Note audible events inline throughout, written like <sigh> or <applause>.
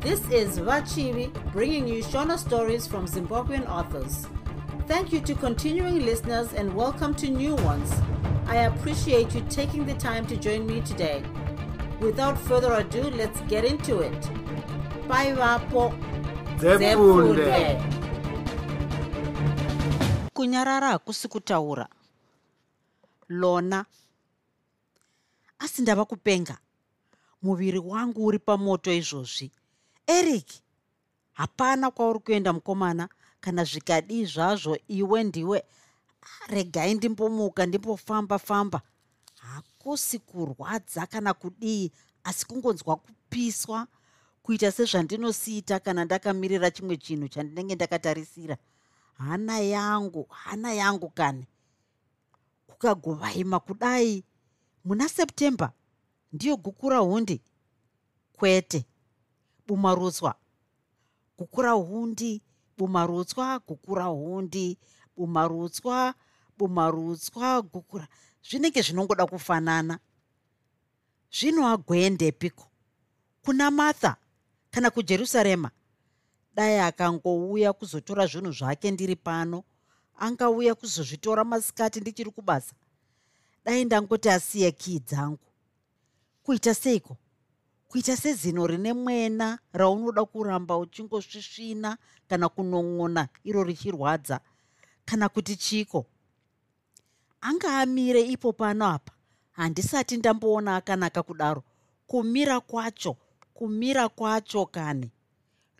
This is Vachivi bringing you Shona stories from Zimbabwean authors. Thank you to continuing listeners and welcome to new ones. I appreciate you taking the time to join me today. Without further ado, let's get into it. Bye, Vapo. Kunyarara hakusi kutaura lona asi ndava kupenga muviri wangu uri pamoto izvozvi eric hapana kwauri kuenda mukomana kana zvikadii zvazvo iwe ndiwe. Regai ndimbomuka ndimbofamba famba. Hakusi kurwadza kana kudii asi kungonzwa kupiswa kuita sezvandinosiita kana ndakamirira chimwe chinhu chandinenge ndakatarisira. Hana yangu hana yangu kani? Kukagovaima kudai. Muna september ndiyo gukura hundi? Kwete bumarutswa. Gukura hundi bumarutswa gukura hundi bumarutswa bumarutswa gukura zvinenge zvinongoda kufanana. Zvino agwendepiko kuna martha kana kujerusarema? Dai akangouya kuzotora zvinhu zvake ndiri pano angauya kuzozvitora masikati ndichiri kubasa. Dai ndangoti asiye kii dzangu kuita seiko kuita sezino rine mwena raunoda kuramba uchingosvisvina kana kunon'ona iro richirwadza. Kana kuti chiko? Anga amire ipo pano apa. Handisati ndamboona akanaka kudaro. Kumira kwacho kumira kwacho kani.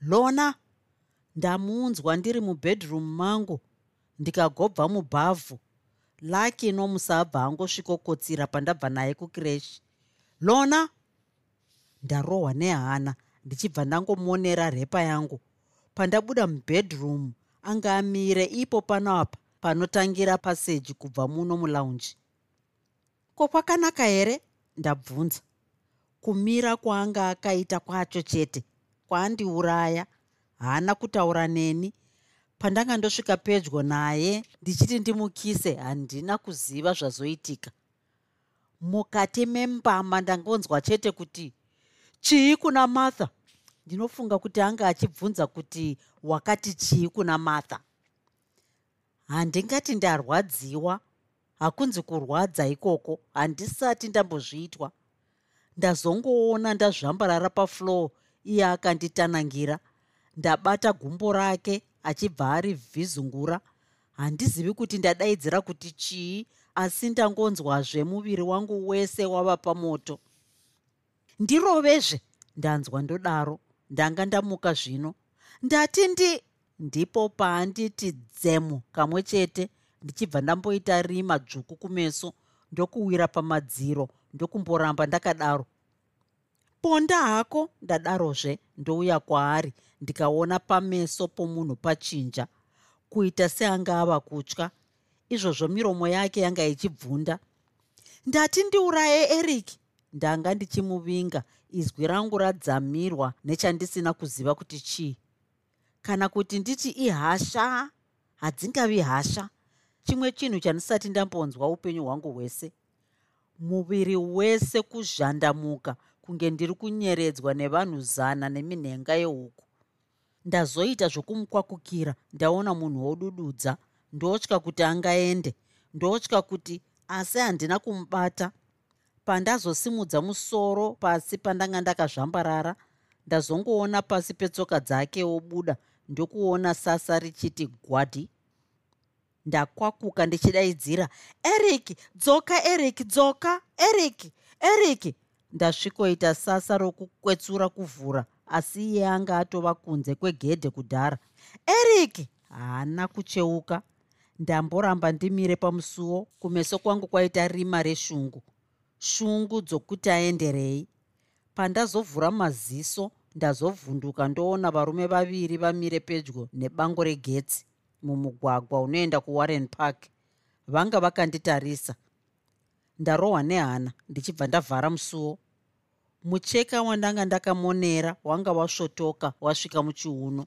Lona ndamunzwa ndiri mubhedroom mangu ndikagobva mubhavhu. Laki nomusabva angosvikokotsira pandabva naye kukireshi. Lona ndarohwa nehana ndichibva ndangomonera repa yangu. Pandabuda mubhedroom anga amire ipo pano apa panotangira paseji kubva muno mulaunji. Ko kwakanaka here? Ndabvunza. Kumira kwaanga akaita kwacho chete kwaandiuraya haana kutaura neni. Pandanga ndosvika pedyo naye ndichiti ndimukise handina kuziva zvazoitika. Mukati membama ndangonzwa chete kuti chii kuna martha? Ndinofunga kuti anga achibvunza kuti wakati chii kuna martha. Handingati ndarwadziwa. Hakunzi kurwadza ikoko. Handisati ndambozviitwa. Ndazongoona ndazvambarara pafloo iye akanditanangira. Ndabata gumbo rake achibva ari vhizungura. Handizivi kuti ndadaidzira kuti chii asi ndangonzwazve muviri wangu wese wava pamoto ndirovezve ndanzwa ndodaro. Ndanga ndamuka zvino. Ndati ndi ndipo paanditi dzemu kamwe chete ndichibva ndamboita rima dzvuku kumeso ndokuwira pamadziro ndokumboramba ndakadaro. Ponda hako ndadarozve ndouya kwaari ndikaona pameso pomunhu pachinja. Kuita seanga ava kutya izvozvo miromo yake yanga ichibvunda. Ndati ndiuraye eric ndanga ndichimuvinga izwi rangu radzamirwa nechandisina kuziva kuti chii? Kana kuti nditi ihasha? Hadzingavi hasha chimwe chinhu chandisati ndambonzwa upenyu hwangu hwese muviri wese kuzhandamuka kunge ndiri kunyeredzwa nevanhu zana neminhenga yehuku. Ndazoita zvokumukwakukira ndaona munhu wodududza ndotya kuti angaende ndotya kuti asi handina kumubata pandazosimudza musoro pasi pandanga ndakazvambarara ndazongoona pasi petsoka dzake obuda ndokuona sasa richiti gwadi ndakwakuka ndichidaidzira. Eric dzoka eric dzoka eric eric. Ndasvikoita sasa rokukwetsura kuvhura asi iye anga atova kunze kwegedhe kudhara. Eric haana kucheuka. Ndamboramba ndimire pamusuwo kumeso kwangu kwaita rima reshungu shungu dzokuti aenderei. Pandazovhura maziso ndazovhunduka ndoona varume vaviri vamire pedyo nebango regetsi mumugwagwa unoenda kuwarren park. Vanga vakanditarisa. Ndarohwa nehana ndichibva ndavhara musuwo mucheka wandanga ndakamonera wanga wasvotoka wasvika muchiuno.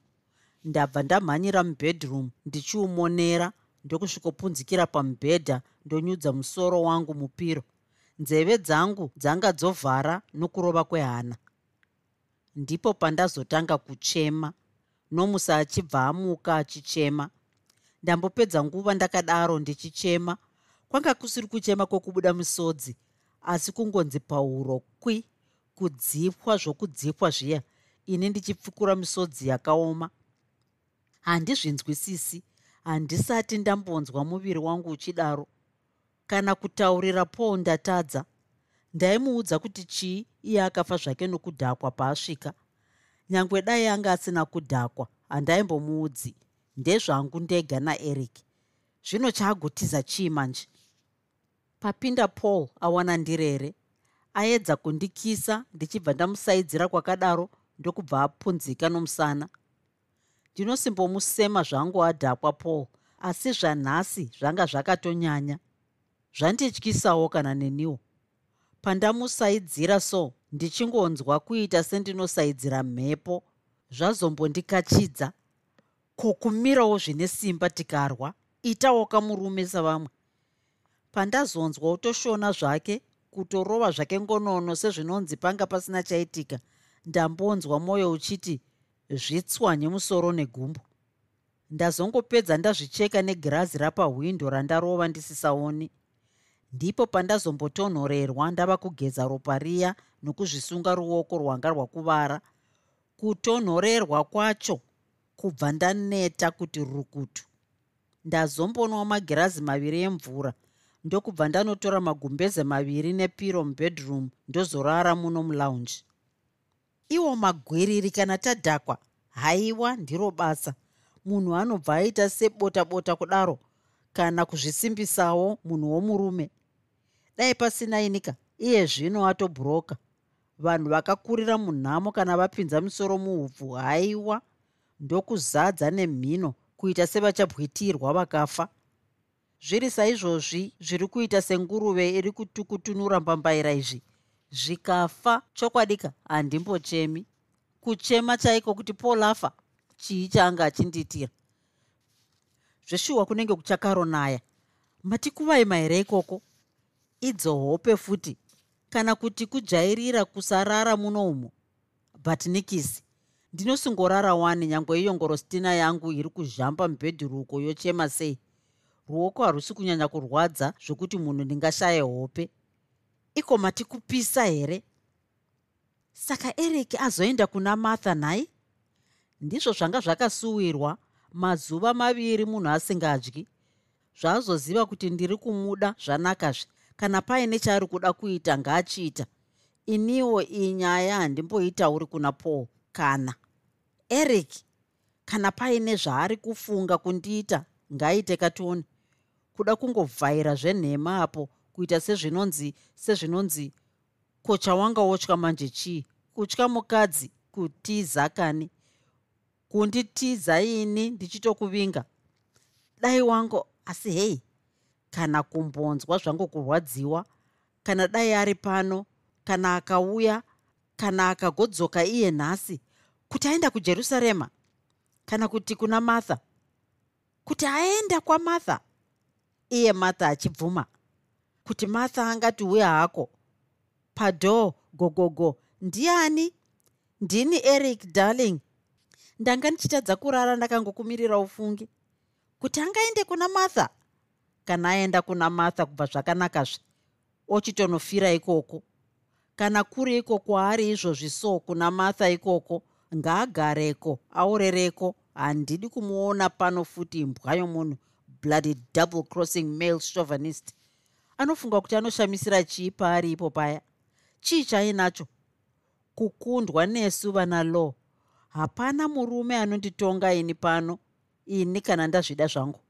Ndabva ndamhanyira mubhedroom ndichiumonera ndokusvikopunzikira pamubhedha ndonyudza musoro wangu mupiro nzeve dzangu dzanga dzovhara nokurova kwehana. Ndipo pandazotanga kuchema nomusi achibva amuka achichema. Ndambopedza nguva ndakadaro ndichichema kwanga kusiri kuchema kwokubuda misodzi asi kungonzi pauro kwi kudzipwa zvokudzipwa zviya ini ndichipfukura misodzi yakaoma. Handizvinzwisisi handisati ndambonzwa muviri wangu uchidaro kana kutaurira paul ndatadza. Ndaimuudza kuti chii iye akafa zvake nokudhakwa paasvika. Nyange dai anga asina kudhakwa handaimbomuudzi ndezvangu ndega naeric. Zvino chaagotiza chii manje? Papinda paul awana ndirere. Aedza kundikisa ndichibva ndamusaidzira kwakadaro ndokubva apunzika nomusana. Ndinosimbomusema zvangu adhakwa paul asi zvanhasi zvanga zvakatonyanya zvandityisawo kana neniwo? Pandamusaidzira so ndichingonzwa kuita sendinosaidzira mhepo? Zvazombondikachidza. Kokumirawo zvine simba tikarwa. Itawo kamurume savamwe. Pandazonzwa utoshona zvake kutorova zvake ngonono sezvinonzi panga pasina chaitika ndambonzwa mwoyo uchiti zvitswanye musoro negumbo. Ndazongopedza ndazvicheka negirazi rapahwindo randarova ndisisaoni ndipo pandazombotonhorerwa ndava kugeza ropa riya nokuzvisunga ruoko rwanga rwakuvara. Kutonhorerwa kwacho kubva ndaneta kuti rukutu. Ndazombonwa magirazi maviri emvura ndokubva ndanotora magumbeze maviri nepiro mubedroom ndozorara muno mulaunji. Iwo magwiriri kana tadhakwa haiwa ndiro basa. Munhu anobva aita sebota bota kudaro kana kuzvisimbisawo munhu womurume dai pasina inika iye zvino atobhuroka vanhu vakakurira munhamo kana vapinza misoro muhupfu haiwa ndokuzadza nemhino kuita sevachabwitirwa vakafa. Zviri saizvozvi zviri kuita senguruve iri kutukutunura mbambaira izvi. Zvikafa chokwadika handimbochemi. Kuchema chaiko kuti paul afa? Chii chaanga achindiitira zveshuwa kunenge kuchakaronaya matikuvaima here ikoko idzo hope futi kana kuti kujairira kusarara muno umo but nikisi ndinosingorara wani nyange iyongorostina yangu iri kuzhamba mubhedhuruko yochema sei? Ruoko harusi kunyanya kurwadza zvokuti munhu ndingashaye hope. Iko mati kupisa here? Saka eric azoenda kuna martha nhai? Ndizvo zvanga zvakasuwirwa mazuva maviri munhu asingadyi zvaazoziva kuti ndiri kumuda zvanakazve kana paine chaari kuda kuita ngaachiita. Iniwo iyi nyaya handimboitauri kuna paul. Kana. Eric kana paine zvaari kufunga kundiita ngaaite kationi kuda kungovhaira zvenhema apo kuita sezvinonzi sezvinonzi kocha wanga wotya manje chii? Kutya mukadzi kutiza kani? Kunditiza ini ndichitokuvinga? Dai wangu asi hei kana kumbonzwa zvangu kurwadziwa kana dai ari pano kana akauya kana akagodzoka iye nhasi kuti aenda kujerusarema kana kuti kuna martha kuti aenda kwamartha iye martha achibvuma kuti martha angati uya hako padhoo gogogo ndiani? Ndini eric darling. Ndanga ndichitadza kurara ndakangokumirira ufungi. Kuti angaende kuna martha kana aenda kuna martha kubva zvakanakazve ochitonofira ikoko. Kana kuri iko kwaari izvozvi so kuna martha ikoko ngaagareko aurereko handidi kumuona pano futi imbwa yomunhu bloody double crossing male chauvinist. Anofunga kuti anoshamisira chii paari ipo paya. Chii chainacho? Kukundwa nesu vana law hapana murume anonditonga ini pano. Ini kana ndazvida zvangu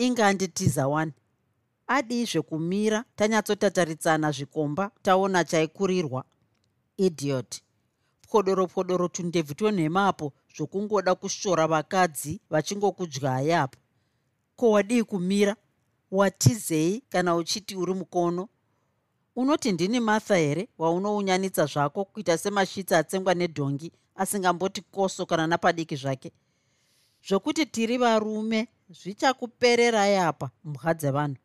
inganditiza wani adizve kumira tanyatsotataritsana zvikomba taona chaikurirwa. Idiot. Pwodoro pwodoro tundebvu tonhemapo zvokungoda kushora vakadzi vachingokudyai apo ko wadii kumira watizei kana uchiti uri mukono? Unoti ndini martha here waunounyanitsa zvako kuita semashitsi atsengwa nedhongi asingamboti koso kana napadiki zvake? Zvokuti tiri varume zvichakupererai apa mbwa dzevanhu.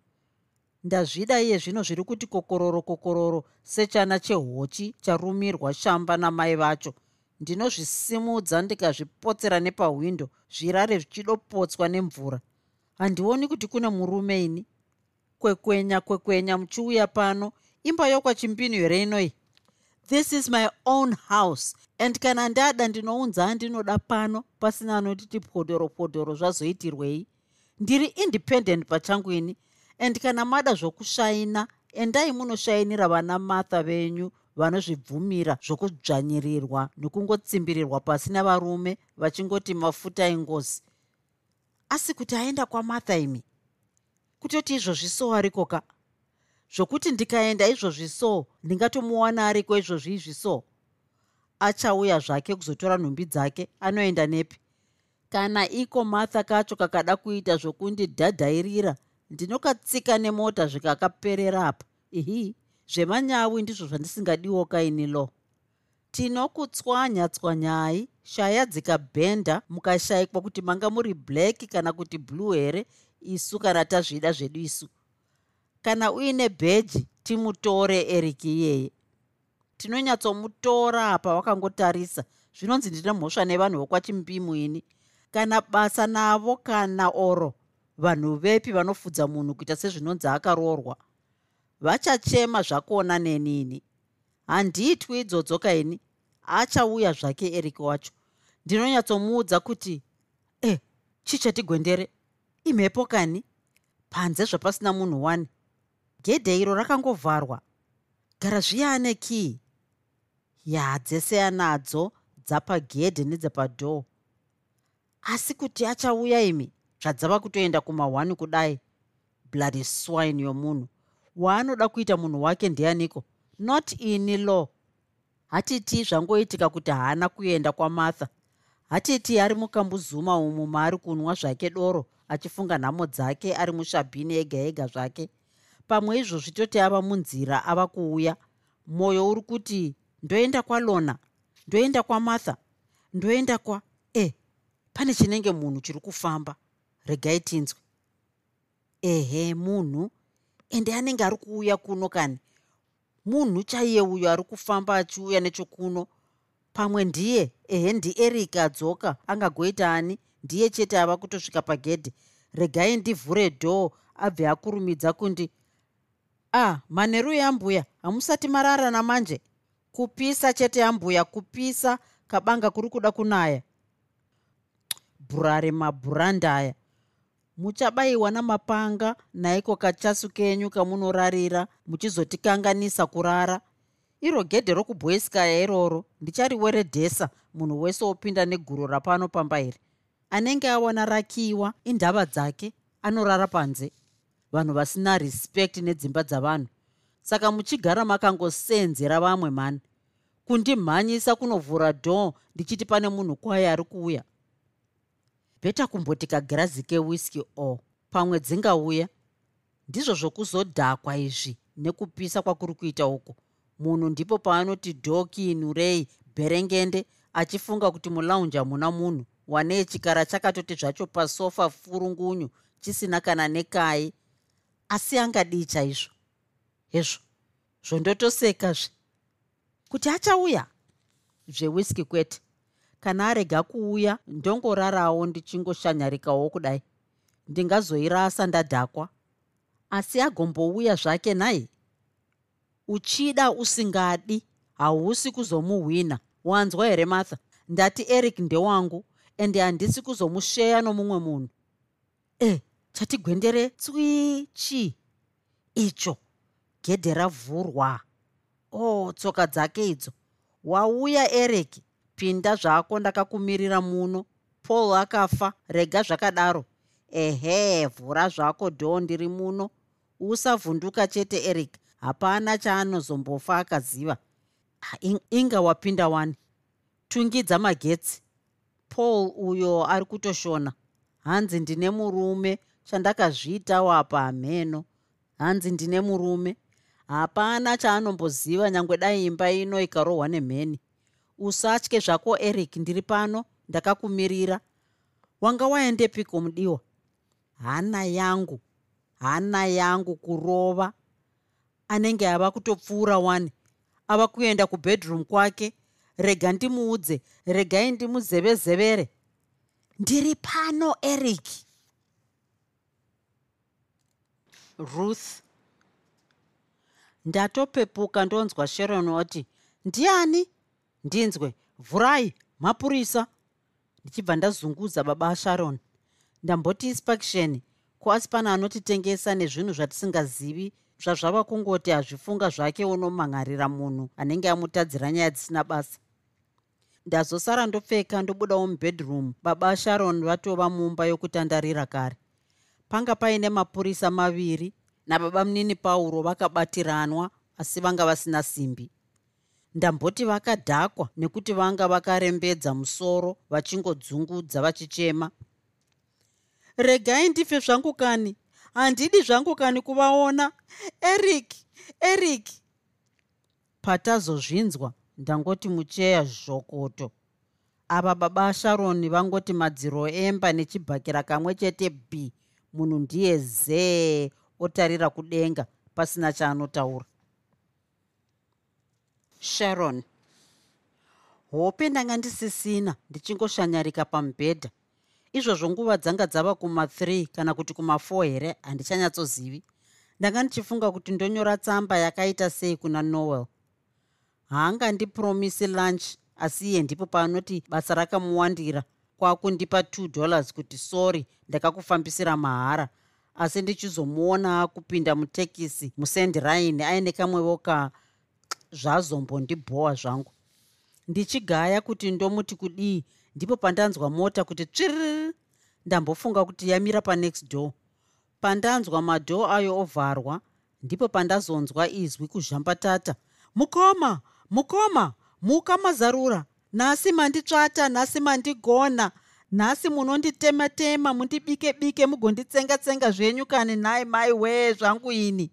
Ndazvida iye zvino zviri kuti kokororo kokororo sechana chehochi charumirwa shamba namai vacho. Ndinozvisimudza ndikazvipotsera nepahwindo zvirare zvichidopotswa nemvura. Handioni kuti kune murume ini. Kwekwenya kwekwenya muchiuya pano. Imba yokwachimbinu here inoi this is my own house. And kana ndada ndinounza andinoda pano pasina anotiti podoro podoro zvazoitirwei ndiri independent pachangu ini and kana mada zvokushaina endai munoshainira vana martha venyu vanozvibvumira zvokudzvanyirirwa nekungotsimbirirwa pasi navarume vachingoti mafuta engozi. Asi kuti aenda kwamartha imi? Kutoti izvozvi so ariko ka? Zvokuti ndikaenda izvozvi so ndingatomuwana ariko izvozvi izvi so achauya zvake kuzotora nhumbi dzake anoenda nepi kana iko martha kacho kakada kuita zvokundidhadhairira ndinokatsika nemota zvikakaperera apa. Ihi zvemanyawi ndizvo zvandisingadiwo kaini lo. Tinokutswanya tswanyai shaya dzikabhenda mukashayikwa kuti manga muri black kana kuti blue here isu kana tazvida zvedu isu. Kana uine bheji timutore eriki iyeye. Tinonyatsomutora apa wakangotarisa. Zvinonzi ndine mhosva nevanhu vokwachimbimu ini kana basa navo kana oro vanhu vepi vanofudza munhu kuita sezvinonzi akaroorwa vachachema zvakona nenini. Handiitwi idzodzo kaini achauya zvake eriki wacho. Ndinonyatsomuudza kuti e eh, chichatigwendere imhepo kani? Panze zvapasina munhu wani. Gedhe iro rakangovharwa. Gara zviyane kii? Ya dzese anadzo dzapagedhe nedzepadhoo asi kuti achauya imi zvadzava kutoenda kumahwani kudai. Bloody swine yomunhu. Waanoda kuita munhu wake ndianiko? Not ini law hatiti zvangoitika kuti haana kuenda kwamartha hatiti ari mukambuzuma umu maari kunwa zvake doro achifunga nhamo dzake ari mushabhini ega ega zvake. Pamwe izvozvi toti ava munzira ava kuuya. Mwoyo uri kuti ndoenda kwalona ndoenda kwamartha ndoenda kwa e eh, pane chinenge munhu chiri kufamba. Regai tinzwe. Ehe munhu. Ende anenge ari kuuya kuno kani? Munhu chaiye uyo ari kufamba achiuya nechokuno? Pamwe ndiye? Ehe ndieric adzoka angagoita ani? Ndiye chete ava kutosvika pagedhe. Regai ndivhure dhoo abve akurumidza kundi ah manheru yambuya. Hamusati mararana manje kupisa chete yambuya kupisa kabanga kuri kuda kunaya bhurare mabhurandaya muchabayiwa namapanga naiko kachasu kenyu kamunorarira muchizotikanganisa kurara. Iro gedhe rokubhoiskaya iroro ndichariweredhesa munhu wese opinda neguro rapano pamba iri anenge awana rakiwa indava dzake anorara panze. Vanhu vasina respect nedzimba dzavanhu. Saka muchigara makangosenzera vamwe mani. Kundimhanyisa kunovhura dhoo ndichiti pane munhu kwaye ari kuuya bheta kumboti kagirazi kewhisky o pamwe dzingauya. Ndizvo zvokuzodhakwa izvi nekupisa kwakuri kuita uku. Munhu ndipo paanoti dhoki nurei bherengende achifunga kuti mulaunji hamuna munhu. Wanei chikara chakatoti zvacho pasofa furungunyu chisina kana nekai. Asi angadii chaizvo hezvo zvondotosekazve kuti achauya zvewhisky kwete kana arega kuuya ndongorarawo ndichingoshanyarikawo kudai. Ndingazoirasa ndadhakwa. Asi agombouya zvake nhai uchida usingadi hausi kuzomuhwina. Wanzwa here martha? Ndati eric ndewangu ende handisi kuzomusheya nomumwe munhu. E chatigwendere tswi chii icho gedhe ravhurwa. O oh, tsoka dzake idzo. Wauya eric pinda zvako ndakakumirira muno. Paul akafa rega zvakadaro. Ehe vhura zvako dhoo ndiri muno. Usavhunduka chete eric. Hapana chaanozombofa akaziva. Inga wapinda wani? Tungidza magetsi. Paul uyo ari kutoshona. Hanzi ndine murume. Chandakazviitawo apa hameno hanzi ndine murume. Hapana chaanomboziva nyangwe dai imba ino ikarohwa nemheni usatye zvako eric ndiri pano ndakakumirira. Wanga waendepiko mudiwa hana yangu hana yangu kurova. Anenge ava kutopfuura wani. Ava kuenda kubhedroom kwake. Rega ndimuudze regai ndimuzevezevere. Ndiri pano eric. Ruth. Ndatopepuka ndonzwa sharon wati ndiani ndinzwe vhurai mapurisa. Ndichibva ndazunguza baba asharon ndamboti inspection ko asi pana anotitengesa nezvinhu zvatisingazivi zvazvava kungoti hazvifunga zvake unomhangarira munhu anenge amutadzira nyaya dzisina basa. Ndazosara ndopfeka ndobudawo mubedroom baba asharon vatova mumba yokutandarira kare. Panga paine mapurisa maviri nababa munini pauro vakabatiranwa asi vanga vasina simbi ndamboti vakadhakwa nekuti vanga vakarembedza musoro vachingodzungudza vachichema. Regai ndife zvangu kani handidi zvangu kani kuvaona. Eric eric. Patazozvinzwa ndangoti mucheya zvokoto. Ava baba asharoni vangoti madziro emba nechibhakira kamwe chete b. Munhu ndiye zee otarira kudenga pasina chaanotaura sharon. Hope ndanga ndisisina ndichingoshanyarika pamubhedha izvozvo nguva dzanga dzava kuma3 kana kuti kuma4 here handichanyatsozivi. Ndanga ndichifunga kuti ndonyora tsamba yakaita sei kuna noel. Haanga ndipromisi lunch asi iye ndipo paanoti basa rakamuwandira kwakundipa 2 dollars kuti sorry ndakakufambisira mahara. Asi ndichizomuona akupinda mutekisi musendiraini aine kamwewo ka zvazombondibhowa zvangu. Ndichigaya kuti ndomuti kudii ndipo pandanzwa mota kuti tsviriri ndambofunga kuti yamira panext door. Pandanzwa madhoo ayo ovharwa ndipo pandazonzwa izwi kuzhambatata. Mukoma mukoma muka mazarura. Nhasi manditsvata nhasi mandigona. Nhasi munonditema-tema mundibike-bike mugonditsenga-tsenga zvenyu kani? Nhai mai wee zvangu ini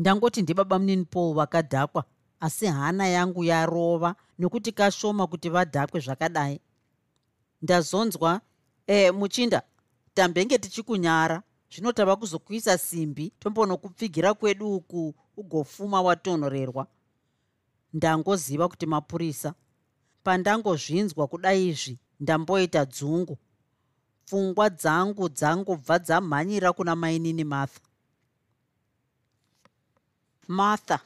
ndangoti ndibaba munini paul vakadhakwa asi hana yangu yarova nokuti kashoma kuti vadhakwe zvakadai. Ndazonzwa e muchinda tambenge tichikunyara zvino tava kuzokuisa simbi tombonokupfigira kwedu uku ugofuma watonhorerwa ndangoziva kuti mapurisa pandangozvinzwa kudai izvi ndamboita dzungu. Pfungwa dzangu dzangobva dzamhanyira kuna mainini martha martha.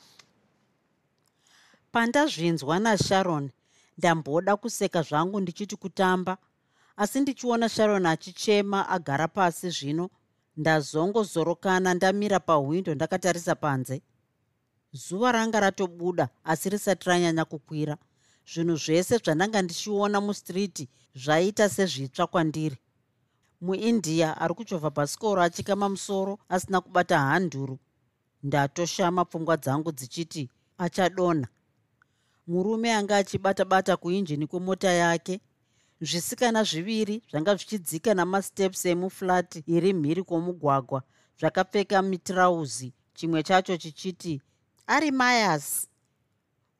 Pandazvinzwa nasharon ndamboda kuseka zvangu ndichiti kutamba asi ndichiona sharon achichema agara pasi zvino ndazongozorokana ndamira pahwindo ndakatarisa panze. Zuva ranga ratobuda asi risati ranyanya kukwira. Zvinhu zvese zvandanga ndichiona mustriti zvaiita sezvitsva kwandiri. Muindia ari kuchovha bhasikoro achikama musoro asina kubata handuru ndatoshama pfungwa dzangu dzichiti achadonha. Murume anga achibata-bata kuinjini kwemota yake. Zvisikana zviviri zvanga zvichidzika namasteps emuflati iri mhiri kwomugwagwa zvakapfeka mitirauzi. Chimwe chacho chichiti ari mayas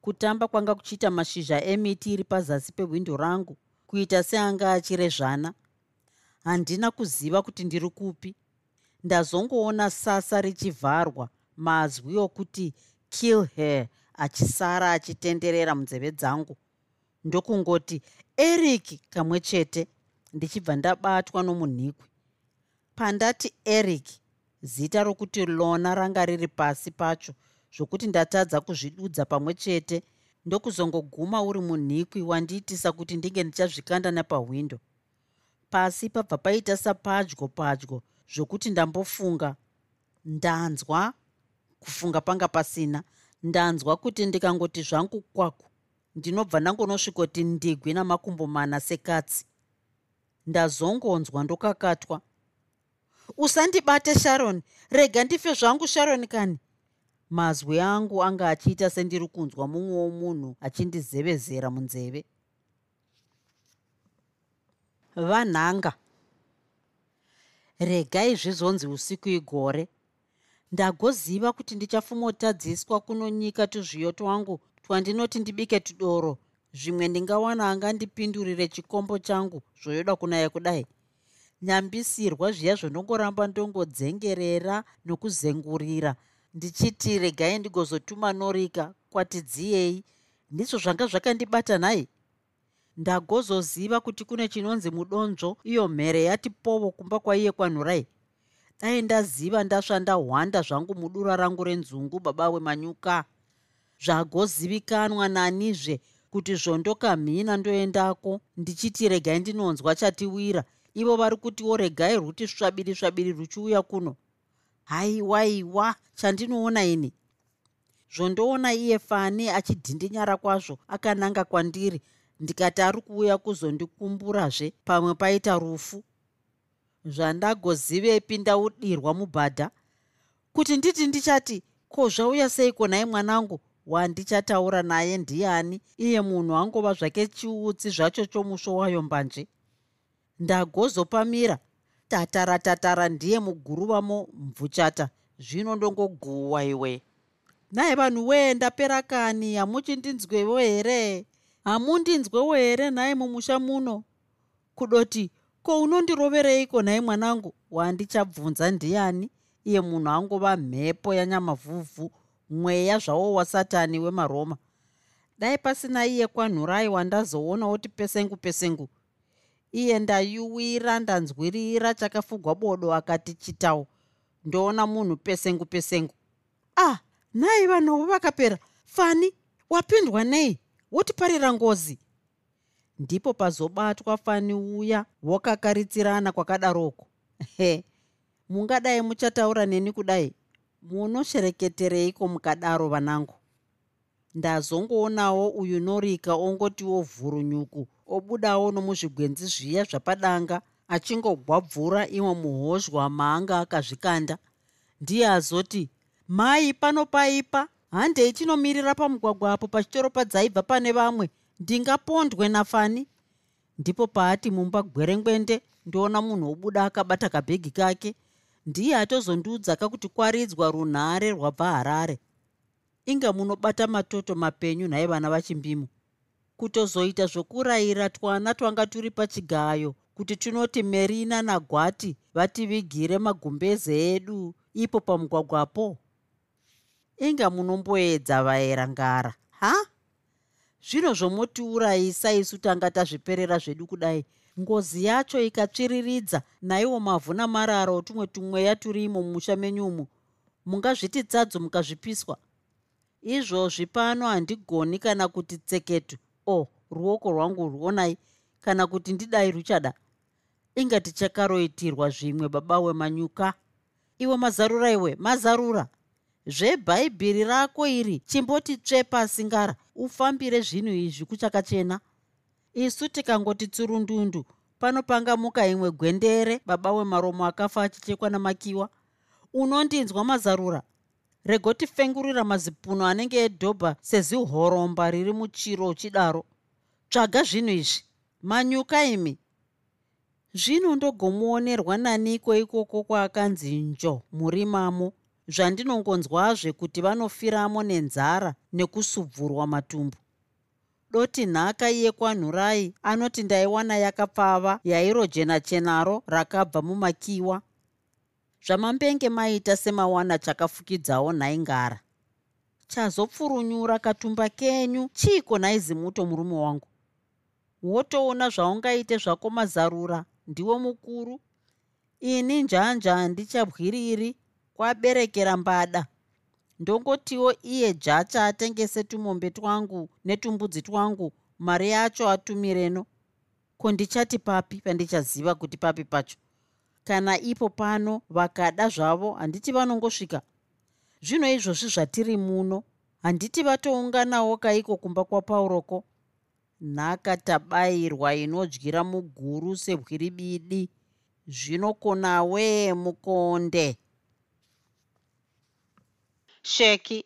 kutamba kwanga kuchiita mashizha emiti iri pazasi pehwindo rangu kuita seanga achirezvana handina kuziva kuti ndiri kupi. Ndazongoona sasa richivharwa mazwi okuti kill her achisara achitenderera munzeve dzangu. Ndokungoti eric kamwe chete ndichibva ndabatwa nomunhikwi. Pandati eric zita rokuti lona ranga riri pasi pacho zvokuti ndatadza kuzvidudza pamwe chete ndokuzongoguma uri munhikwi wandiitisa kuti ndinge ndichazvikanda nepahwindo pasi pabva paita sapadyo padyo zvokuti ndambofunga ndanzwa kufunga panga pasina. Ndanzwa kuti ndikangoti zvangu kwaku. Ndinobva ndangonosvikoti ndigwi namakumbo mana sekatsi. Ndazongonzwa ndokakatwa. Usandibate sharon. Rega ndife zvangu sharon kani? Mazwi angu anga achiita sendiri kunzwa mumwe womunhu achindizevezera munzeve. Vanhanga. Regai zvizonzi usiku igore ndagoziva kuti ndichafumotadziswa kunonyika tuzviyo twangu twandinoti ndibike tudoro. Zvimwe ndingawana angandipindurire chikombo changu zvoyoda kunaya kudai. Nyambisirwa zviya zvonongoramba ndongodzengerera nokuzengurira. Ndichiti regai ndigozotuma norika kwatidziyei. Ndizvo zvanga zvakandibata nhai ndagozoziva kuti kune chinonzi mudonzvo iyo mhere yati povo kumba kwaiye kwanhurai dai ndaziva ndasva ndahwanda zvangu mudura rangu renzungu baba wemanyuka. Zvagozivikanwa nanizve kuti zvondokamhina ndoendako. Ndichiti regai ndinonzwa chatiwira. Ivo vari kutiwo regai rwuti svabiri svabiri ruchiuya kuno. Haiwaiwa chandinoona ini? Zvondoona iye fani achidhindinyara kwazvo akananga kwandiri. Ndikati ari kuuya kuzondikumburazve pamwe paita rufu zvandagozivepi ndaudirwa mubhadha kuti nditi ndichati ko zvauya seiko nai mwanangu? Wandichataura naye ndiani? Iye munhu angova zvake chiutsi zvacho chomusvo wayo mbanje. Ndagozopamira. Tatara tatara ndiye muguruvamo mvhuchata zvino ndongoguhwa iwe. Nai vanhu wee ndapera kani? Hamuchindinzwewo here? Hamundinzwewo here nhai mumusha muno? Kudoti ko unondirovereiko nhai mwanangu? Wandichabvunza ndiani? Iye munhu angova mhepo yanyamavhuvhu mweya zvawo wasatani wemaroma dai pasina iye kwanhurai wandazoona oti pesengu pesengu. Iye ndayuwira ndanzwirira chakafugwa bodo akati chitau. Ndoona munhu pesengu pesengu. Ah nhai vanhuvo vakapera. Fani wapindwa nei? Wotiparira ngozi ndipo pazobatwa fani uya wokakaritsirana kwakadaroko. He mungadai muchataura neni kudai? Munoshereketereiko mukadaro vanangu? Ndazongoonawo uyu norika ongotiwo vhurunyuku obudawo nomuzvigwenzi zviya zvapadanga achingogwabvura imwe muhozhwa maanga akazvikanda. Ndiye azoti mai pano paipa handei tinomirira pamugwagwa apo pachitoro padzaibva pane vamwe ndingapondwe nafani? Ndipo paati mumba gwerengwende ndoona munhu wobuda akabata kabhegi kake ndiye atozondiudza kakuti kwaridzwa runhare rwabva harare. Inga munobata matoto mapenyu nhai vana vachimbimu kutozoita zvokurayira twana twanga turi pachigayo kuti tinoti merina nagwati vativigire magumbeze edu ipo pamugwagwapo? Inga munomboedza vaerangara ha zvino zvomotiurayisa isu tanga tazviperera zvedu kudai. Ngozi yacho ikatsviriridza naiwo mavhu namararo tumwe tumweya turimo mumusha menyumo mungazviti tsadzo mukazvipiswa. Izvozvi pano handigoni kana kuti tseketu. O oh, ruoko rwangu rwonai kana kuti ndidai ruchada. Inga tichakaroitirwa zvimwe baba wemanyuka iwe mazarura iwe mazarura zvebhaibhiri rako iri chimboti tsve pasi ngara ufambire zvinhu izvi kuchakachena isu tikangoti tsurundundu panopanga muka imwe gwendere baba wemaromo akafa achichekwa namakiwa. Unondinzwa mazarura regotifengurira mazipuno anenge edhobha sezihoromba riri muchiro uchidaro tsvaga zvinhu izvi manyuka imi. Zvino ndogomuonerwa naniko ikoko kwaakanzi njo murimamo zvandinongonzwazve kuti vanofiramo nenzara nekusubvurwa matumbu. Doti nhaka iye kwanhurai anoti ndaiwana yakapfava yairojena chenaro rakabva mumakiwa. Zvamambenge maita semawana chakafukidzawo nhaingara. Chazopfurunyura katumba kenyu chiiko nhaizimuto murume wangu? Wotoona zvaungaite zvako mazarura ndiwo mukuru? Ini njanja handichabwiriri kwaberekera mbada. Ndongotiwo iye jacha atengese tumombe twangu netumbudzi twangu mari yacho atumireno ko ndichati papi pandichaziva kuti papi pacho? Kana ipo pano vakada zvavo handiti vanongosvika? Zvino izvozvi zvatiri muno handiti vatounganawo kaiko kumba kwapauroko nhaka tabayirwa inodyira muguru sebwiribidi zvinokonawee mukonde sheki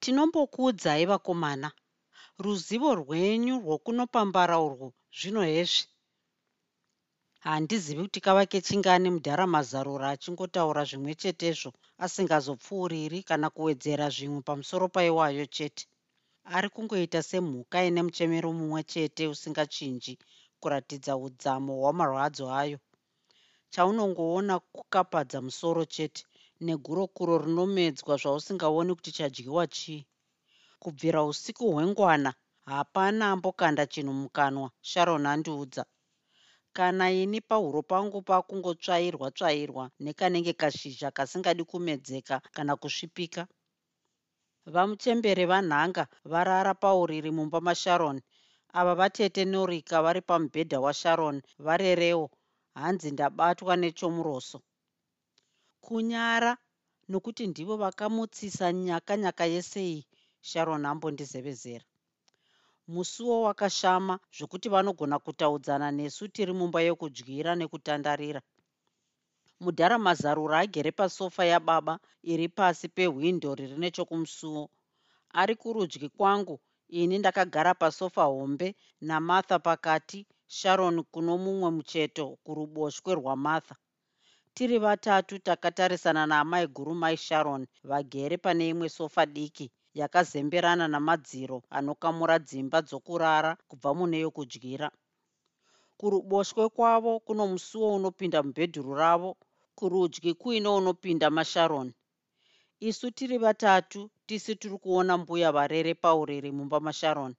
tinombokuudzai vakomana ruzivo rwenyu rwokunopambara urwu zvino hezvi? Handizivi kuti kava kechingani mudharamazarura achingotaura zvimwe chetezvo asingazopfuuriri kana kuwedzera zvimwe pamusoro paiwayo chete. Ari kungoita semhuka ine muchemero mumwe chete usingachinji kuratidza udzamo hwamarwadzo ayo. Chaunongoona kukapadza musoro chete negurokuro rinomedzwa zvausingaoni kuti chadyiwa chii. Kubvira usiku hwengwana hapana ambokanda chinhu mukanwa sharon andiudza. Kana ini pahuro pangu pakungotsvairwa tsvairwa nekanenge kashizha kasingadi kumedzeka kana kusvipika. Vamuchembere vanhanga varara pauriri mumba masharon. Ava vatete norika vari pamubhedha washaron varerewo. Hanzi ndabatwa nechomuroso kunyara nokuti ndivo vakamutsisa nyaka nyaka yesei sharon ambondizevezera musuwo wakashama zvokuti vanogona kutaudzana nesu tiri mumba yokudyira nekutandarira. Mudhara mazarura agere pasofa yababa iri pasi pehwindo riri nechokumusuwo ari kurudyi kwangu ini ndakagara pasofa hombe namartha pakati sharon kuno mumwe mucheto kuruboshwe rwamartha tiri vatatu takatarisana naamai guru mai sharon vagere pane imwe sofa diki yakazemberana namadziro anokamura dzimba dzokurara kubva mune yokudyira kuruboshwe kwavo kuno musuwo unopinda mubhedhuru ravo kurudyi kuino unopinda masharon isu tiri vatatu tisi tiri kuona mbuya varere pauriri mumba masharon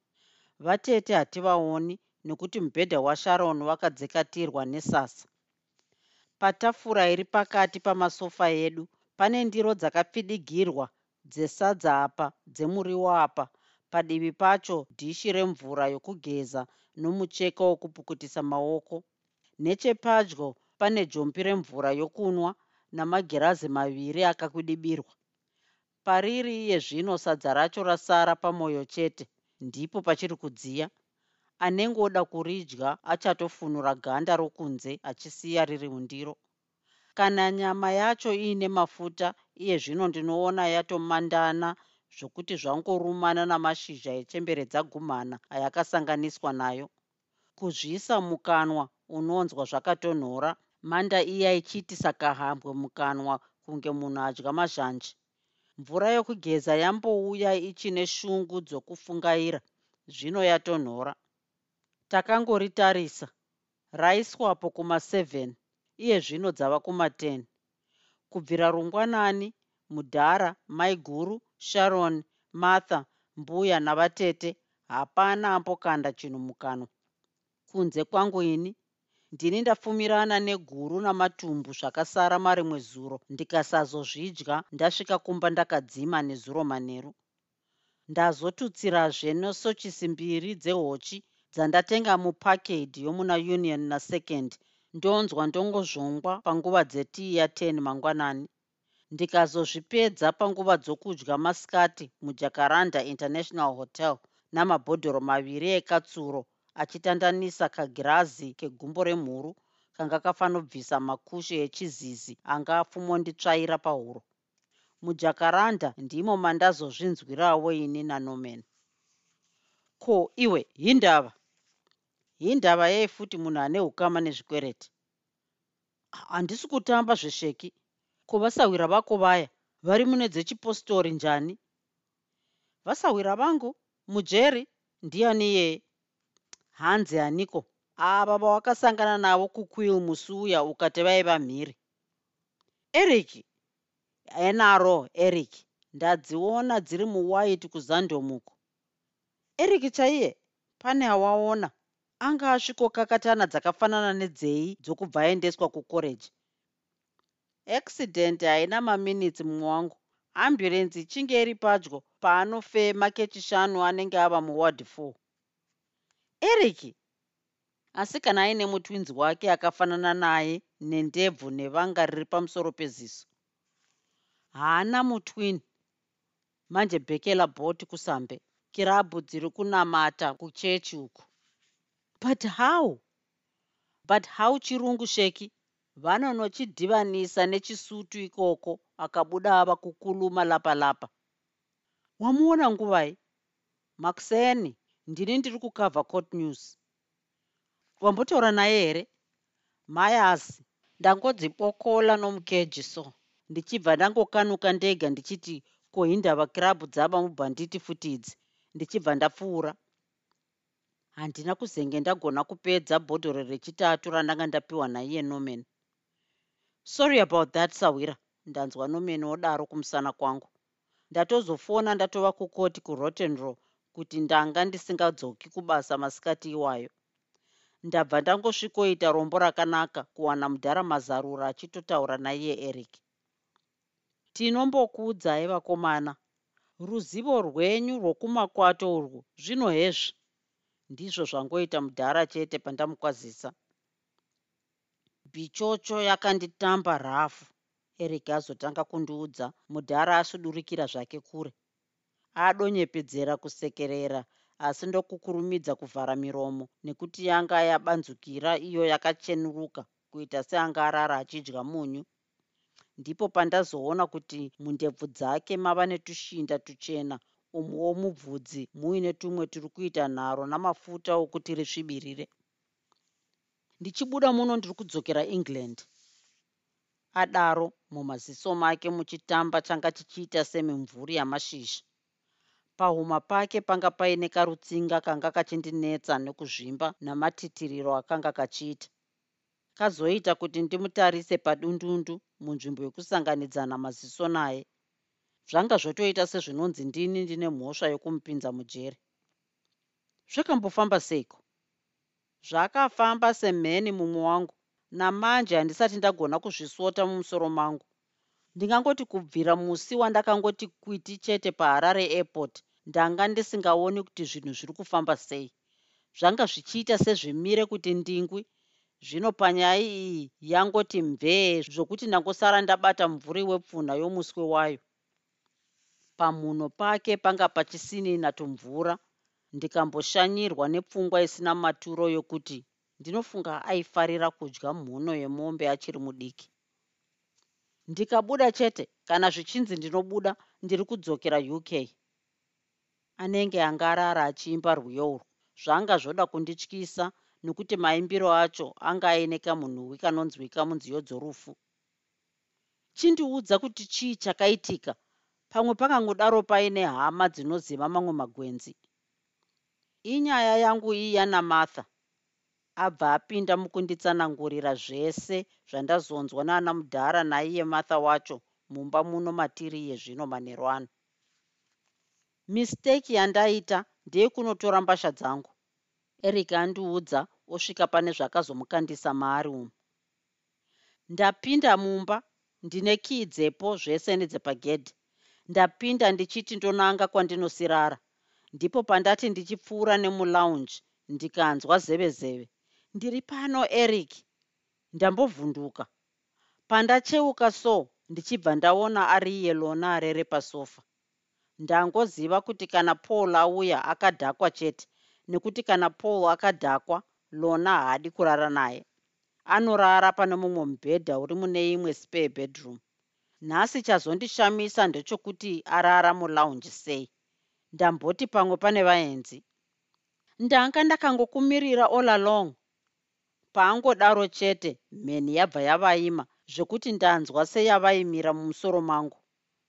vatete hativaoni nekuti mubhedha washaron wakadzekatirwa nesasa patafura iri pakati pamasofa edu. Pane ndiro dzakapfidigirwa dzesadza apa dzemuriwo apa. Padivi pacho dhishi remvura yokugeza nomucheka wokupukutisa maoko. Nechepadyo pane jompi remvura yokunwa namagirazi maviri akakudibirwa pariri iye zvino sadza racho rasara pamwoyo chete ndipo pachiri kudziya anenge oda kuridya achatofunura ganda rokunze achisiya riri mundiro. Kana nyama yacho iine mafuta iye zvino ndinoona yatomandana zvokuti zvangorumana namashizha echembere dzagumhana ayakasanganiswa nayo. Kuzvisa mukanwa unonzwa zvakatonhora manda iya ichiitisa kahambwe mukanwa kunge munhu adya mazhanji. Mvura yokugeza yambouya ichine shungu dzokufungaira zvino yatonhora takangoritarisa. Raiswapo kuma7 iye zvino dzava kuma10 kubvira rungwanani mudhara mai guru sharon martha mbuya navatete hapana ambokanda chinhu mukanwa kunze kwangu ini ndini ndapfumirana neguru namatumbu zvakasara marimwe zuro ndikasazozvidya ndasvika kumba ndakadzima nezuro manheru ndazotutsirazve nesochisi mbiri dzehochi dzandatenga mupakedi yomuna union nasecond ndonzwa ndongozvongwa panguva dzetii ya10 mangwanani. Ndikazozvipedza panguva dzokudya masikati mujacaranda international hotel namabhodhoro maviri ekatsuro achitandanisa kagirazi kegumbo remhuru kanga kafanobvisa makushe echizizi anga apfumonditsvaira pahuro. Mujacaranda ndimo mandazozvinzwirawo ini nanomen ko iwe hindava hindava yei futi munhu ane ukama nezvikwereti. Handisi kutamba zvesheki. Kuvasawira vako vaya vari mune dzechipostori njani? Vasawira vangu mujeri ndiani yeye hanzi aniko? Ava vawakasangana navo kuquill musi uya ukati vaiva mhiri. Eriki enaro eriki ndadziona dziri muwhite kuzandomuko. Eriki chaiye? Pane awaona anga asvikokakatana dzakafanana nedzei dzokubva aendeswa kukoreji. Accident haina maminitsi mumwe wangu. Amburenzi ichinge iri padyo paanofema kechishanu anenge ava muward four. Eriki asi kana aine mutwinzi wake akafanana naye nendebvu nevanga riri pamusoro peziso haana mutwini. Manje bhekela bhoti kusambe. Kirabhu dziri kunamata kuchechi uku but how? But how chirungu sheki? Vanonochidhivanisa nechisutu ikoko akabuda ava kukuluma lapa lapa. Wamuona nguvai makuseni ndini ndiri kukavha court news. Wambotaura naye here? Mayasi ndangodzibokola nomukeji so. Ndichibva ndangokanuka ndega ndichiti kohindava kirabhu dzava mubhanditi futi idzi ndichibva ndapfuura handina kuzenge ndagona kupedza bhodhoro rechitatu randanga ndapiwa naiye nomen sorry about that sawira. Ndanzwa nomen wodaro kumusana kwangu. Ndatozofona ndatova kukoti kurotenrow kuti ndanga ndisingadzoki kubasa masikati iwayo. Ndabva ndangosvikoita rombo rakanaka kuwana mudhara mazarura achitotaura naiye eric. Tinombokuudzai vakomana ruzivo rwenyu rwokumakwato urwu zvino hezvi ndizvo zvangoita mudhara chete pandamukwazisa. Bhichocho yakanditamba rhafu eric azotanga kundiudza. Mudhara asudurikira zvake kure. Adonyepedzera kusekerera asi ndokukurumidza kuvhara miromo nekuti yanga yabanzukira iyo yakachenuruka kuita seanga arara achidya munyu. Ndipo pandazoona kuti mundebvu dzake mava netushinda tuchena umwewo mubvudzi muine tumwe tiri kuita nharo namafuta okuti risvibirire. Ndichibuda muno ndiri kudzokera england. Adaro mumaziso make muchitamba changa chichiita semimvuri yamashizha. Pahuma pake panga paine karutsinga kanga kachindinetsa nekuzvimba namatitiriro akanga kachiita. Kazoita kuti ndimutarise padundundu munzvimbo yekusanganidzana maziso naye zvanga zvotoita sezvinonzi ndini ndine mhosva yokumupinza mujeri. Zvakambofamba seiko? Zvakafamba semheni mumwe wangu. Namanje handisati ndagona kuzvisota mumusoro mangu. Ndingangoti kubvira musi wandakangoti kwiti chete paharare airport ndanga ndisingaoni kuti zvinhu zviri kufamba sei. Zvanga zvichiita sezvimire kuti ndingwi. Zvino panyaya iyi yangoti mvee zvokuti ndangosara ndabata mvuri wepfunha yomuswe wayo pamhuno pake panga pachisinina tumvura ndikamboshanyirwa nepfungwa isina maturo yokuti ndinofunga aifarira kudya mhuno yemombe achiri mudiki. Ndikabuda chete kana zvichinzi ndinobuda ndiri kudzokera uk anenge anga arara achiimba rwiyo urwu zvanga zvoda kundityisa nokuti maimbiro acho anga aine kamunhuwi kanonzwika munziyo dzorufu. Chindiudza kuti chii chakaitika pamwe pakangodaro paine hama dzinoziva mamwe magwenzi. Inyaya yangu iya namartha abva apinda mukunditsanangurira zvese zvandazonzwa naana mudhara naiye martha wacho mumba muno matiri yezvino manheru ano misteki yandaita ndeyekunotora mbasha dzangu. Eric andiudza osvika pane zvakazomukandisa maari umu. Ndapinda mumba ndine kii dzepo zvese nedzepagedhi ndapinda ndichiti ndonanga kwandinosirara. Ndipo pandati ndichipfuura nemulaunji ndikanzwa zeve zeve ndiri pano eric. Ndambovhunduka. Pandacheuka so ndichibva ndaona ari iye lona arere pasofa. Ndangoziva kuti kana paul auya akadhakwa chete nekuti kana paul akadhakwa lona haadi kurara naye. Anorara pane mumwe mubhedha uri mune imwe spare bedroom nhasi chazondishamisa ndechokuti arara mulaunji sei. Ndamboti pamwe pane vaenzi ndanga ndakangokumirira all along. Paangodaro chete mheni yabva yavaima zvekuti ndanzwa seyavaimira mumusoro mangu.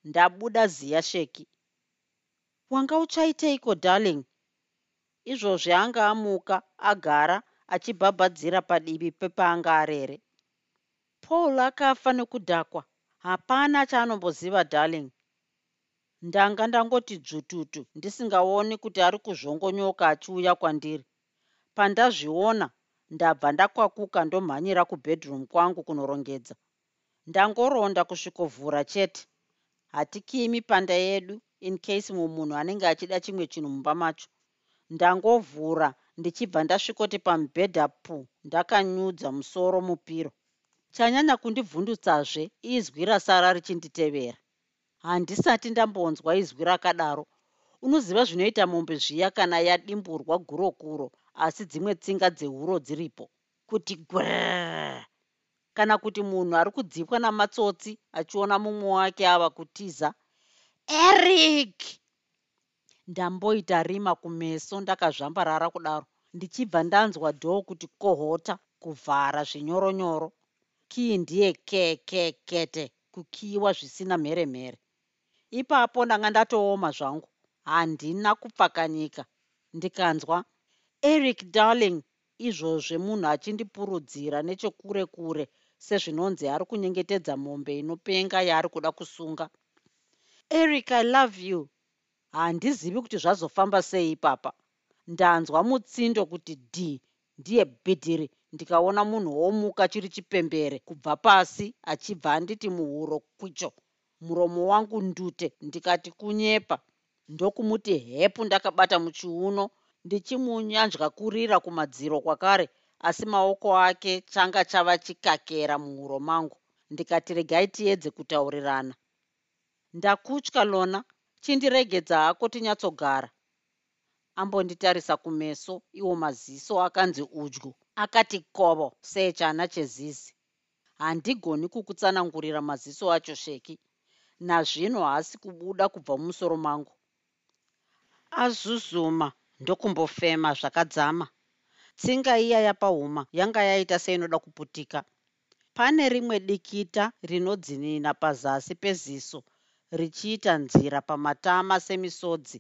Ndabuda ziya sheki. Wanga uchaiteiko darling? Izvozvi anga amuka agara achibhabhadzira padivi pepaanga arere. Paul akafa nekudhakwa hapana chaanomboziva darling. Ndanga ndangoti dzvututu ndisingaoni kuti ari kuzvongonyoka achiuya kwandiri. Pandazviona ndabva ndakwakuka ndomhanyira kubhedroom kwangu kunorongedza. Ndangoronda kusvikovhura chete. Hatikimi panda yedu in case mumwe munhu anenge achida chimwe chinhu mumba macho. Ndangovhura ndichibva ndasvikoti pamubhedha pu ndakanyudza musoro mupiro chanyanya kundibvundutsazve izwi rasara richinditevera. Handisati ndambonzwa izwi rakadaro. Unoziva zvinoita mombe zviya kana yadimburwa gurokuro asi dzimwe tsinga dzeuro dziripo. Kuti gwrr kana kuti munhu ari kudzipwa namatsotsi achiona mumwe wake ava kutiza eric! Ndamboita rima kumeso ndakazvambarara kudaro. Ndichibva ndanzwa dhoo kuti kohota kuvhara zvinyoronyoro kii ndiye kekekete kukiyiwa zvisina mheremhere. Ipapo ndanga ndatooma zvangu. Handina kupfakanyika. Ndikanzwa eric darling izvozve munhu achindipurudzira nechekure kure sezvinonzi ari kunyengetedza mombe inopenga yaari kuda kusunga. Eric i love you. Handizivi kuti zvazofamba sei ipapa ndanzwa mutsindo kuti d ndiye bhidhiri. Ndikaona munhu womuka chiri chipembere kubva pasi achibva anditi muhuro kwicho muromo wangu ndute ndikati kunyepa. Ndokumuti hepu ndakabata muchiuno. Ndichimunyanzva kurira kumadziro kwakare asi maoko ake changa chava chikakera muhuro mangu. Ndikati regai tiedze kutaurirana. Ndakutya lona. Chindiregedza hako tinyatsogara ambonditarisa kumeso iwo maziso akanzi udyu akati kovo sechana chezizi? Handigoni kukutsanangurira maziso acho sheki. Nazvino haasi kubuda kubva mumusoro mangu. Azuzuma ndokumbofema zvakadzama. Tsinga iya yapahuma yanga yaita seinoda kuputika. Pane rimwe dikita rinodzinina pazasi peziso richiita nzira pamatama semisodzi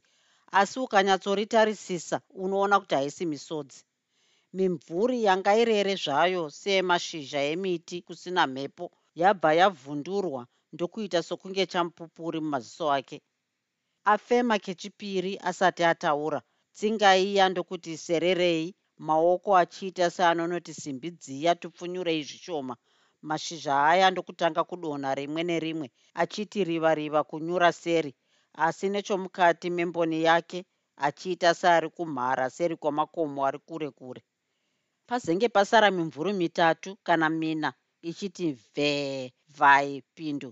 asi ukanyatsoritarisa unoona kuti haisi misodzi. Mimvuri yanga irere zvayo semashizha emiti kusina mhepo yabva yavhundurwa ndokuita sokunge chamupupuri mumaziso ake. Afema kechipiri asati ataura tsinga iya ndokuti sererei maoko achiita seanonoti simbi dziya tupfunyurei zvishoma mashizha aya ndokutanga kudonha rimwe nerimwe achiti riva riva kunyura seri asi nechomukati memboni yake achiita seari kumhara seri kwamakomo ari kure kure. Pazenge pasara mimvuri mitatu kana mina ichiti vhee vhai pindu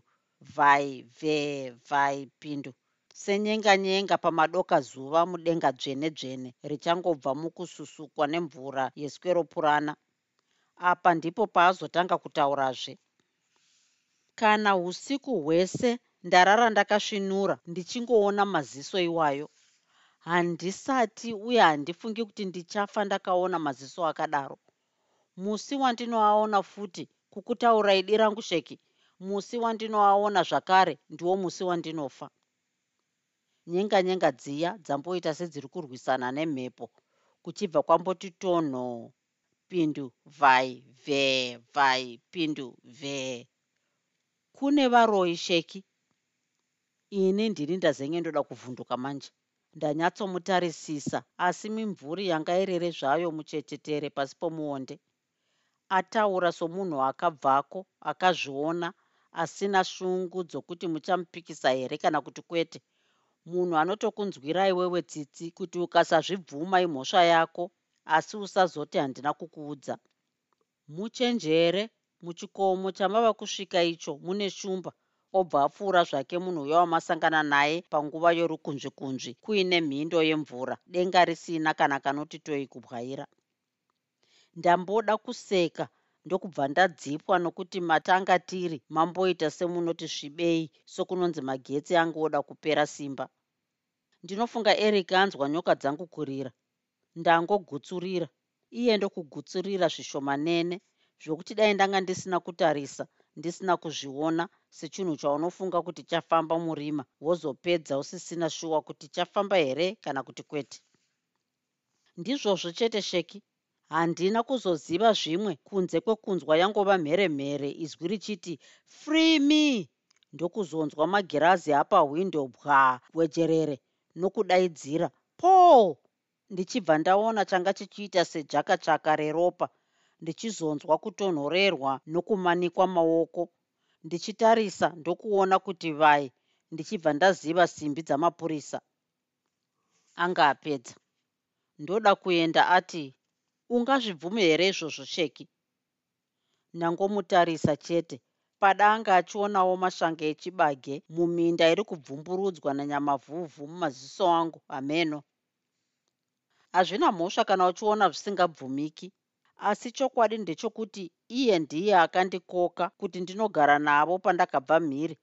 vhai vhee vhai pindu senyenga nyenga pamadoka zuva mudenga dzvene dzvene richangobva mukususukwa nemvura yesweropurana apa ndipo paazotanga kutaurazve kana usiku hwese ndarara ndakasvinura ndichingoona maziso iwayo. Handisati uye handifungi kuti ndichafa ndakaona maziso akadaro. Musi wandinoaona futi kukutaurai dirangu sheki musi wandinoaona zvakare ndiwo musi wandinofa. Nyenga nyenga dziya dzamboita sedziri kurwisana nemhepo kuchibva kwamboti tonho pindu vhai vhee vhai pindu vhee kune varoi sheki ini ndini ndazenge ndoda kuvhunduka manje. Ndanyatsomutarisisa asi mimvuri yanga irere zvayo muchechetere pasi pomuonde. Ataura somunhu akabvako akazviona asina shungu dzokuti muchamupikisa here kana kuti kwete. Munhu anotokunzwira iwewe tsitsi kuti ukasazvibvuma imhosva yako asi usazoti handina kukuudza. Muchenjere muchikomo chamava kusvika icho mune shumba obva apfuura zvake munhu uya wamasangana naye panguva yorukunzvikunzvi kuine mhindo yemvura denga risina kana kanoti toi kubwaira. Ndamboda kuseka ndokubva ndadzipwa nokuti matanga tiri mamboita semunoti svibei sokunonzi magetsi angoda kupera simba. Ndinofunga eric anzwa nyoka dzangu kurira. Ndangogutsurira. Iye ndokugutsurira zvishomanene zvokuti dai ndanga ndisina kutarisa ndisina kuzviona sechinhu chaunofunga kuti chafamba murima wozopedza usisina shuwa kuti chafamba here kana kuti kwete. Ndizvozvo chete sheki. Handina kuzoziva zvimwe kunze kwekunzwa yangova mheremhere izwi richiti free me! Ndokuzonzwa magirazi apahwindo bwa wejerere nokudaidzira paul! Ndichibva ndaona changa chichiita sejakatsvaka reropa ndichizonzwa kutonhorerwa nokumanikwa maoko. Ndichitarisa ndokuona kuti vai ndichibva ndaziva simbi dzamapurisa. Anga apedza. Ndoda kuenda ati ungazvibvume here izvozvo cheki? Ndangomutarisa chete pada anga achionawo mashanga echibage muminda iri kubvumburudzwa nanyamavhuvhu mumaziso angu hameno hazvina mhosva kana uchiona zvisingabvumiki asi chokwadi ndechokuti iye ndiye akandikoka kuti ndinogara navo pandakabva mhiri.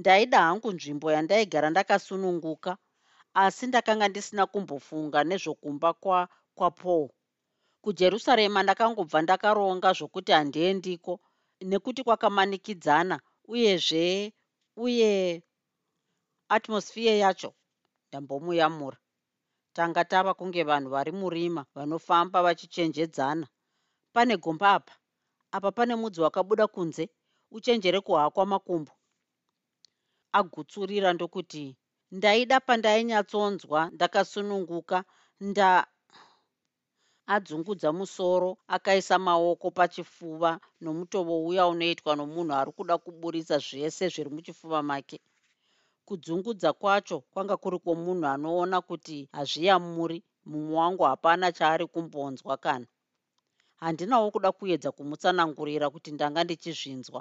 Ndaida hangu nzvimbo yandaigara ndakasununguka asi ndakanga ndisina kumbofunga nezvokumba kwapaul. Kwa kujerusarema ndakangobva ndakaronga zvokuti handiendiko nekuti kwakamanikidzana uyezve uye atmosfiya yacho ndambomuyamura tanga tava kunge vanhu vari murima vanofamba vachichenjedzana pane gomba apa. Apa pane mudzi wakabuda kunze uchenjere kuhakwa makumbo. Agutsurira ndokuti ndaida pandainyatsonzwa ndakasununguka nda adzungudza musoro akaisa maoko pachifuva nomutovo uya unoitwa nomunhu ari kuda kuburisa zvese zviri muchifuva make. Kudzungudza kwacho kwanga kuri kwomunhu anoona kuti hazviyamuri mumwe wangu hapana chaari kumbonzwa kana handinawo kuda kuedza kumutsanangurira kuti ndanga ndichizvinzwa.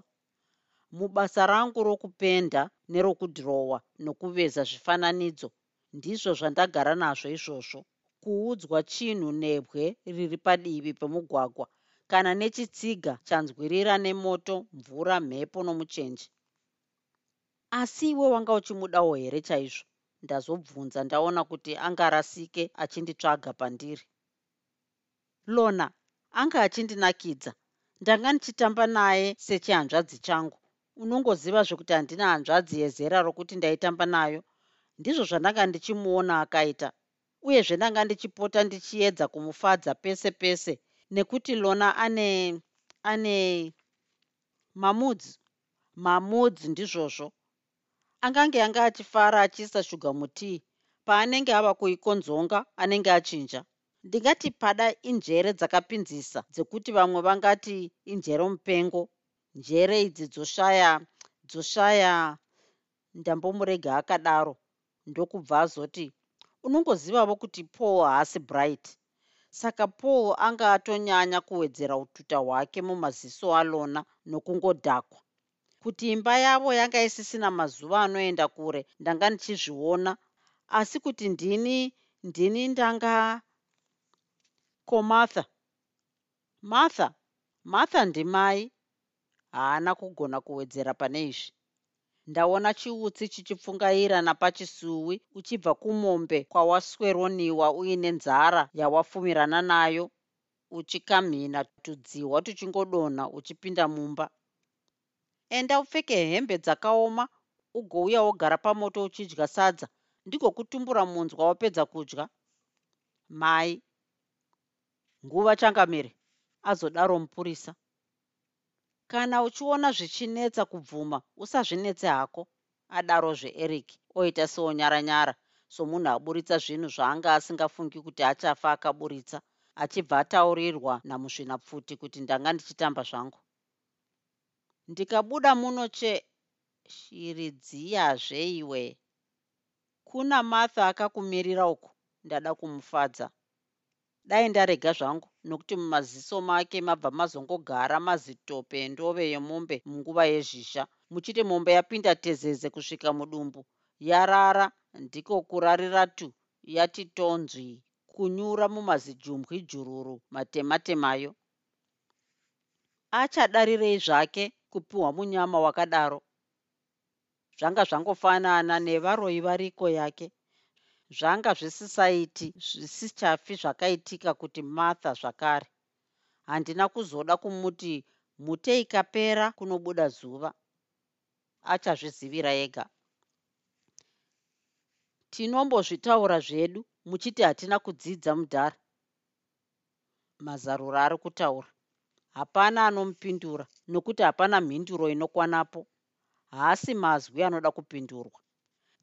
Mubasa rangu rokupenda nerokudhirowa nokuveza zvifananidzo ndizvo zvandagara nazvo izvozvo. Kuudzwa chinhu nebwe riri padivi pemugwagwa kana nechitsiga chanzwirira nemoto mvura mhepo nomuchenje. Asi iwe wanga uchimudawo here chaizvo? Ndazobvunza ndaona kuti angarasike achinditsvaga pandiri. Lona anga achindinakidza. Ndanga ndichitamba naye sechihanzvadzi changu. Unongoziva zvekuti handina hanzvadzi yezera rokuti ndaitamba nayo. Ndizvo zvandanga ndichimuona akaita uyezve ndanga ndichipota ndichiedza kumufadza pese pese. Nekuti lona ane ane mamudzi mamudzi ndizvozvo. Angange anga achifara achiisa shuga mutii paanenge ava kuikonzonga anenge achinja ndingati pada injere dzakapinzisa dzekuti vamwe vangati injere mupengo. Njere idzi dzoshaya dzoshaya ndambomurega akadaro. Ndokubva azoti unongozivavo kuti paul haasi bright? Saka paul anga atonyanya kuwedzera ututa hwake mumaziso alona nokungodhakwa. Kuti imba yavo yanga isisina mazuva anoenda kure ndanga ndichizviona. Asi kuti ndini ndini ndanga komartha martha martha ndimai. Haana kugona kuwedzera pane izvi. Ndaona chiutsi chichipfungaira napachisuwi uchibva kumombe kwawasweroniwa uine nzara yawafumirana nayo uchikamhina tudziwa tuchingodonha uchipinda mumba. Enda upfeke hembe dzakaoma ugouya wogara pamoto uchidya sadza. Ndigokutumbura munzwa wapedza kudya. Mai nguva changamire azodaro mupurisa. Kana uchiona zvichinetsa kubvuma usazvinetse hako adarozve eric oita seonyaranyara somunhu aburitsa zvinhu zvaanga asingafungi kuti achafa akaburitsa achibva ataurirwa namuzvinapfuti kuti ndanga ndichitamba zvangu. Ndikabuda muno che shiri dziyazve iwe kuna martha akakumirira uku ndada kumufadza dai ndarega zvangu nokuti mumaziso make mabva mazongogara mazitope endove yemombe munguva yezhisha muchiti mombe yapinda tezeze kusvika mudumbu yarara ndiko kurarira tu yati tonzwi kunyura mumazijumbwi jururu matematemayo achadarirei zvake kupiwa munyama wakadaro. Zvanga zvangofanana nevaroi variko yake zvanga zvisisaiti zvisichafi zvakaitika kuti martha zvakare. Handina kuzoda kumuti mutei kapera kunobuda zuva. Achazvizivira ega. Tinombozvitaura zvedu muchiti hatina kudzidza mudhara. Mazarura ari kutaura. Hapana anomupindura nokuti hapana mhinduro inokwanapo. Haasi mazwi anoda kupindurwa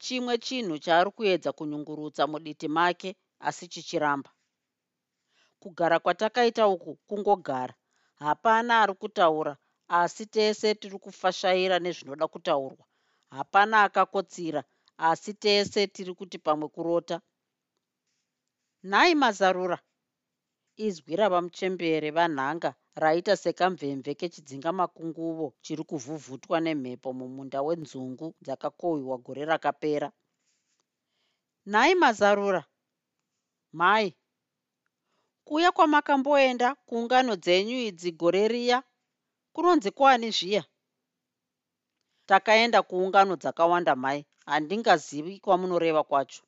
chimwe chinhu chaari kuedza kunyungurutsa muditi make asi chichiramba. Kugara kwatakaita uku kungogara. Hapana ari kutaura asi tese tiri kufashaira nezvinoda kutaurwa. Hapana akakotsira asi tese tiri kuti pamwe kurota. Nhai mazarura izwi ravamuchembere vanhanga raita sekamvemve kechidzinga makunguvo chiri kuvhuvhutwa nemhepo mumunda wenzungu dzakakohwiwa gore rakapera. Nhai mazarura. Mhai kuya kwamakamboenda kuungano dzenyu idzi gore riya kunonzi kwani zviya? Takaenda kuungano dzakawanda mhai handingazivi kwamunoreva kwacho.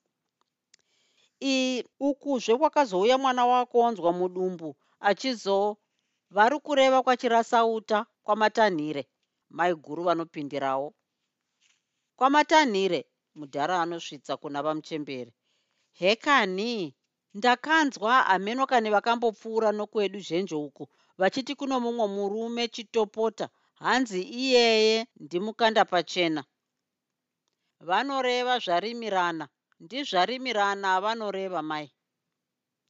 Ii ukuzve kwakazouya mwana wako wanzwa mudumbu achizo vari kureva kwachirasauta kwamatanhire mai guru vanopindirawo. Kwamatanhire mudhara anosvitsa kuna vamuchemberi. Hekani ndakanzwa hamenokani vakambopfuura nokwedu zhenje uku vachiti kuno mumwe murume chitopota hanzi iyeye ndimukanda pachena. Vanoreva zvarimirana. Ndizvarimirana vanoreva mai.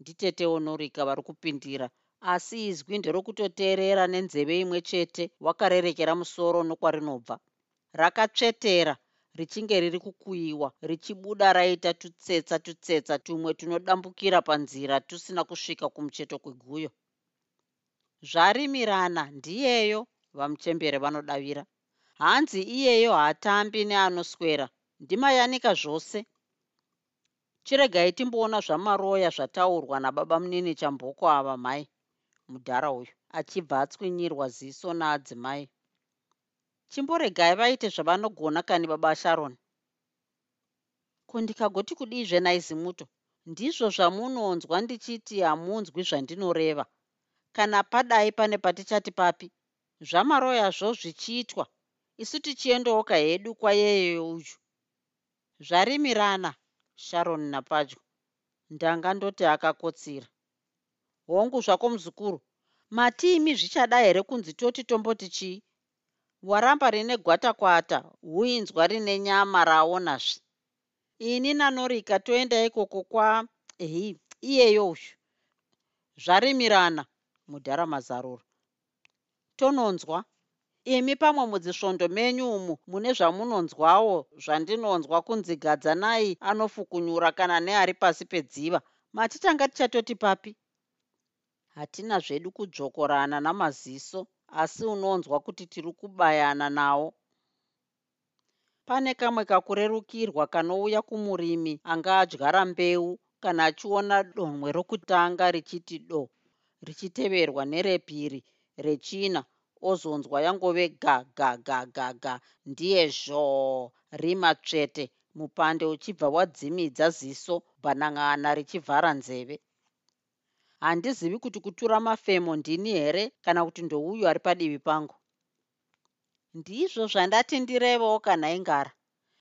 Nditetewo norika vari kupindira asi izwi nderokutoteerera nenzeve imwe chete wakarerekera musoro nokwarinobva. Rakatsvetera richinge riri kukuyiwa richibuda raita tutsetsa tutsetsa tumwe tunodambukira panzira tusina kusvika kumucheto kweguyo zvarimirana ndiyeyo vamuchembere vanodavira. Hanzi iyeyo haatambi neanoswera ndimayanika zvose. Chiregai timboona zvamaroya zvataurwa nababa munini chamboko ava mhai mudhara uyu achibva atswinyirwa ziso naadzimai chimboregai vaite zvavanogona kani baba sharon? Kundikagoti kudizve naizimuto? Ndizvo zvamunonzwa ndichiti hamunzwi zvandinoreva. Kana padai pane patichati papi zvamaroyazvo zvichiitwa isu tichiendawo kahedu kwayeyo uyu. Zvarimirana sharon napadyo ndanga ndoti akakotsira hongu zvako muzukuru. Matiimi zvichada here kunzi toti tomboti chii? Waramba rine gwatakwata huinzwa rine nyama raonazve ini nanorika toenda ikoko kwa hei iyeyo uyu zvarimirana mudhara mazarura. Tononzwa? Imi pamwe mudzisvondo menyu umu mune zvamunonzwawo zvandinonzwa kunzi gadzanai anofukunyura kana neari pasi pedziva. Matitanga tichatoti papi hatina zvedu kudzokorana namaziso asi unonzwa kuti tiri kubayana nawo pane kamwe kakurerukirwa kanouya kumurimi anga adyara mbeu kana achiona donhwe rokutanga richiti do richiteverwa nerepiri rechina ozonzwa yangove ga ga ga ga ga ndiye zhoo rima tsvete mupande uchibva wadzimidza ziso bhanang'ana richivhara nzeve handizivi kuti kutura mafemo ndini here kana kuti ndouyu ari padivi pangu. Ndizvo zvandati ndirevawo kana ingara.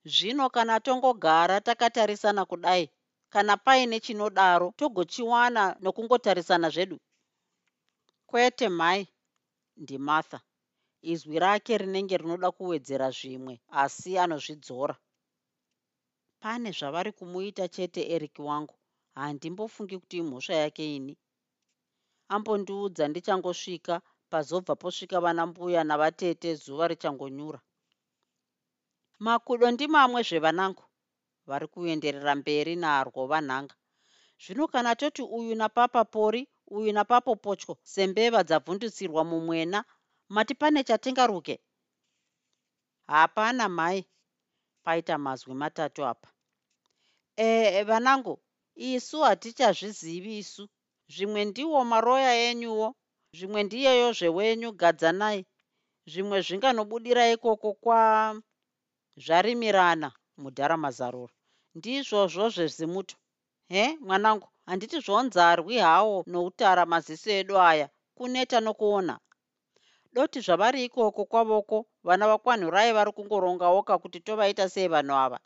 Zvino kana tongogara takatarisana kudai kana paine chinodaro togochiwana nokungotarisana zvedu. Kwete mhai ndimartha izwi rake rinenge rinoda kuwedzera zvimwe asi anozvidzora. Pane zvavari kumuita chete eric wangu. Handimbofungi kuti imhosva yake ini ambondiudza ndichangosvika. Pazobva posvika vana mbuya navatete zuva richangonyura. Makudo ndimamwe zvevanangu vari kuenderera mberi narwo vanhanga. Zvino kana toti uyu napapa pori uyu napapo potyo sembeva dzabvundusirwa mumwena mati pane chatingaruke? Hapana mhai paita mazwi matatu apa. Ee vanangu isu hatichazvizivi isu zvimwe ndiwo maroya enyuwo zvimwe ndiyeyo zvewenyu gadzanai. Zvimwe zvinganobudira ikoko kwa zvarimirana mudhara mazaruro ndizvozvo zvezimuto. He mwanangu handiti zvonzarwi hawo noutara maziso edu aya kuneta nokuona. Doti zvavari ikoko kwavoko vana vakwanhurai vari kungorongawoka kuti tovaita sei vanhu ava?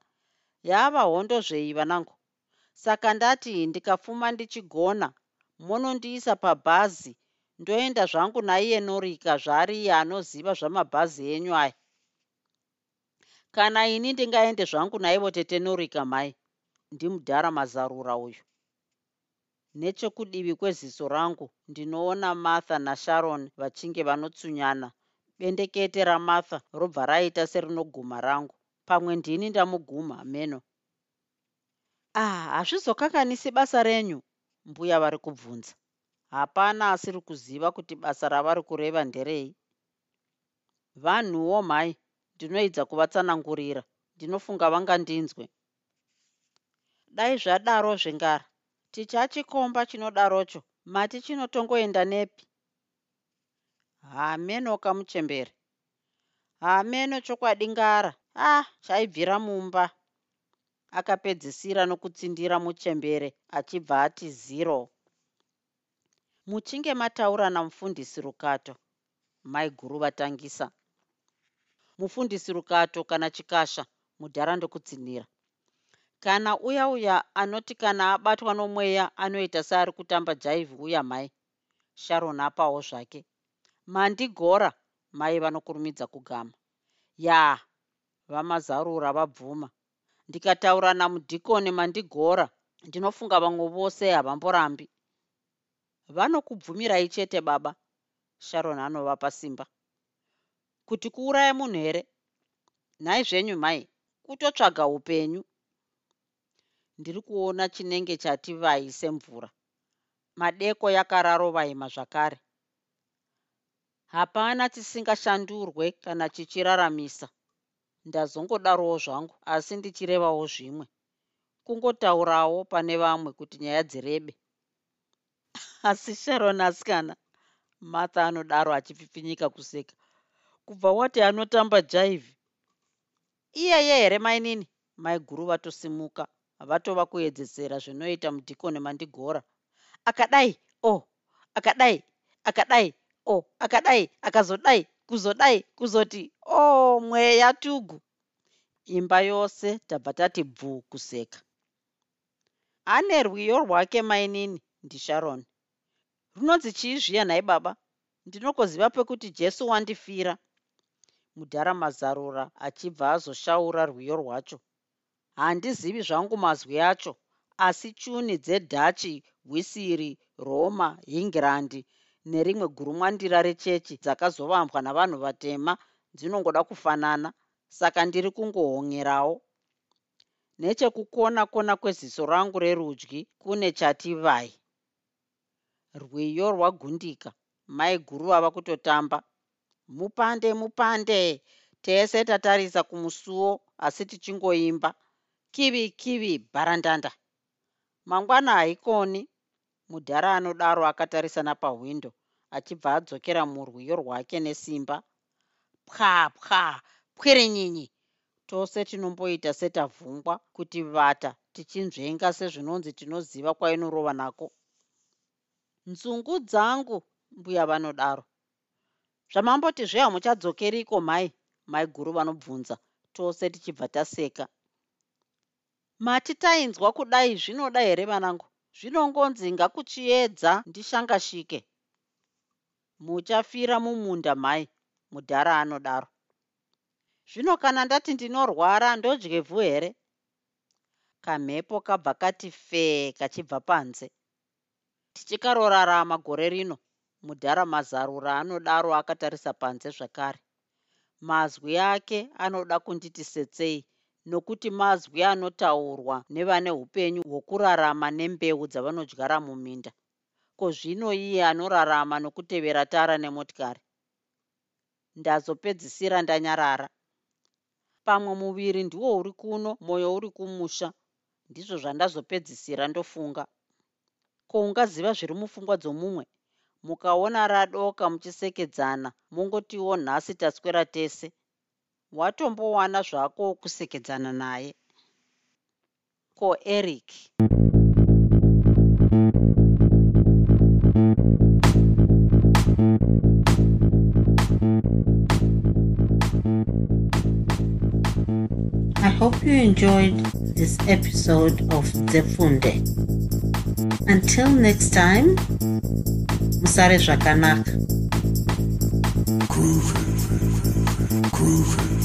Yava hondo zvei vanangu saka ndati ndikapfuma ndichigona monondiisa pabhazi. Ndoenda zvangu naiye norika zvaariye anoziva zvamabhazi enyu aya. Kana ini ndingaende zvangu naivo tete norika mhai ndimudhara mazarura uyu. Nechekudivi kweziso rangu ndinoona martha nasharon vachinge vanotsunyana. Bendekete ramartha robva raita serinoguma rangu. Pamwe ndini ndamuguma meno. Ah hazvizokanganisi basa renyu mbuya vari kubvunza hapana asiri kuziva kuti basa ravari kureva nderei. Vanhuwo mhai ndinoedza kuvatsanangurira. Ndinofunga vangandinzwe dai zvadaro zvingara tichachikomba chinodarocho. Mati chinotongoenda nepi? Hameno kamuchembere. Hameno chokwadi ngara. Ah chaibvira mumba akapedzisira nokutsindira muchembere achibva ati ziro muchinge mataura namufundisi rukato maiguru vatangisa. Mufundisi rukato kana chikasha mudhara ndokudzinira kana uya uya anoti kana abatwa nomweya anoita seari kutamba jaivhi uya mhai sharon apawo zvake. Mandigora mai vanokurumidza kugama. Ya vamazarura vabvuma ndikataura namudhikoni mandigora ndinofunga vamwe vose havamborambi. Vanokubvumirai chete baba sharon anovapa simba kuti kuuraya munhu here? Nhai zvenyu mai kutotsvaga upenyu. Ndiri kuona chinenge chati vai semvura madeko yakararovaima zvakare. Hapana chisingashandurwe kana chichiraramisa ndazongodarowo zvangu asi ndichirevawo zvimwe. Kungotaurawo pane vamwe kuti nyaya dzirebe <laughs> asi sharon asikana martha anodaro achipfipfinyika kuseka. Kubva wati anotamba jaivhi iyeye here mainini maiguru vatosimuka vatova kuedzesera zvinoita mudhikoni mandigora akadai o oh, akadai akadai o oh, akadai akazodai kuzodai kuzoti o oh, mweya tugu imba yose tabva tati bvu kuseka. Ane rwiyo rwake mainini ndisharon runonzi chii zviya nhai baba? Ndinokoziva pekuti jesu wandifira. Mudhara mazarura achibva azoshaura rwiyo rwacho. Handizivi zvangu mazwi acho asi chuni dzedhachi hwisiri roma hingirandi nerimwe gurumwandira rechechi dzakazovambwa navanhu vatema dzinongoda kufanana saka ndiri kungohonyerawo. Nechekukona kona kweziso rangu rerudyi kune chati vai rwiyo rwagundika mai guru vava kutotamba. Mupande mupande tese tatarisa kumusuwo asi tichingoimba. Kivi kivi bharandanda. Mangwana haikoni mudhara anodaro akatarisana pahwindo achibva adzokera murwiyo rwake nesimba. Pwa pwa pwirinyinyi tose tinomboita setavhungwa kuti vata tichinzvenga sezvinonzi tinoziva kwainorova nako. Nzungu dzangu mbuya vanodaro. Zvamamboti zve hamuchadzokeriko mhai mai guru vanobvunza. Tose tichibva taseka. Mati tainzwa kudai zvinoda here vanangu zvinongonzi ngakuchiedza ndishangashike. Muchafira mumunda mhai mudhara anodaro. Zvino kana ndati ndinorwara ndodyevhu here? Kamhepo kabva kati fee kachibva panze. Tichikarorarama gore rino mudhara mazarura anodaro akatarisa panze zvakare. Mazwi ake anoda kunditi setsei nokuti mazwi anotaurwa nevane upenyu hwokurarama nembeu dzavanodyara muminda. Ko zvino iye anorarama nokutevera tara nemotikari? Ndazopedzisira ndanyarara. Pamwe muviri ndiwo uri kuno mwoyo uri kumusha ndizvo zvandazopedzisira ndofunga. Ko ungaziva zviri mupfungwa dzomumwe? Mukaona radoka muchisekedzana mungotiwo nhasi taswera tese watombowana zvako kusekedzana naye ko eric I hope you enjoyed this episode of Zefunde. Until next time, Musare Zvakanaka. Groovy, groovy.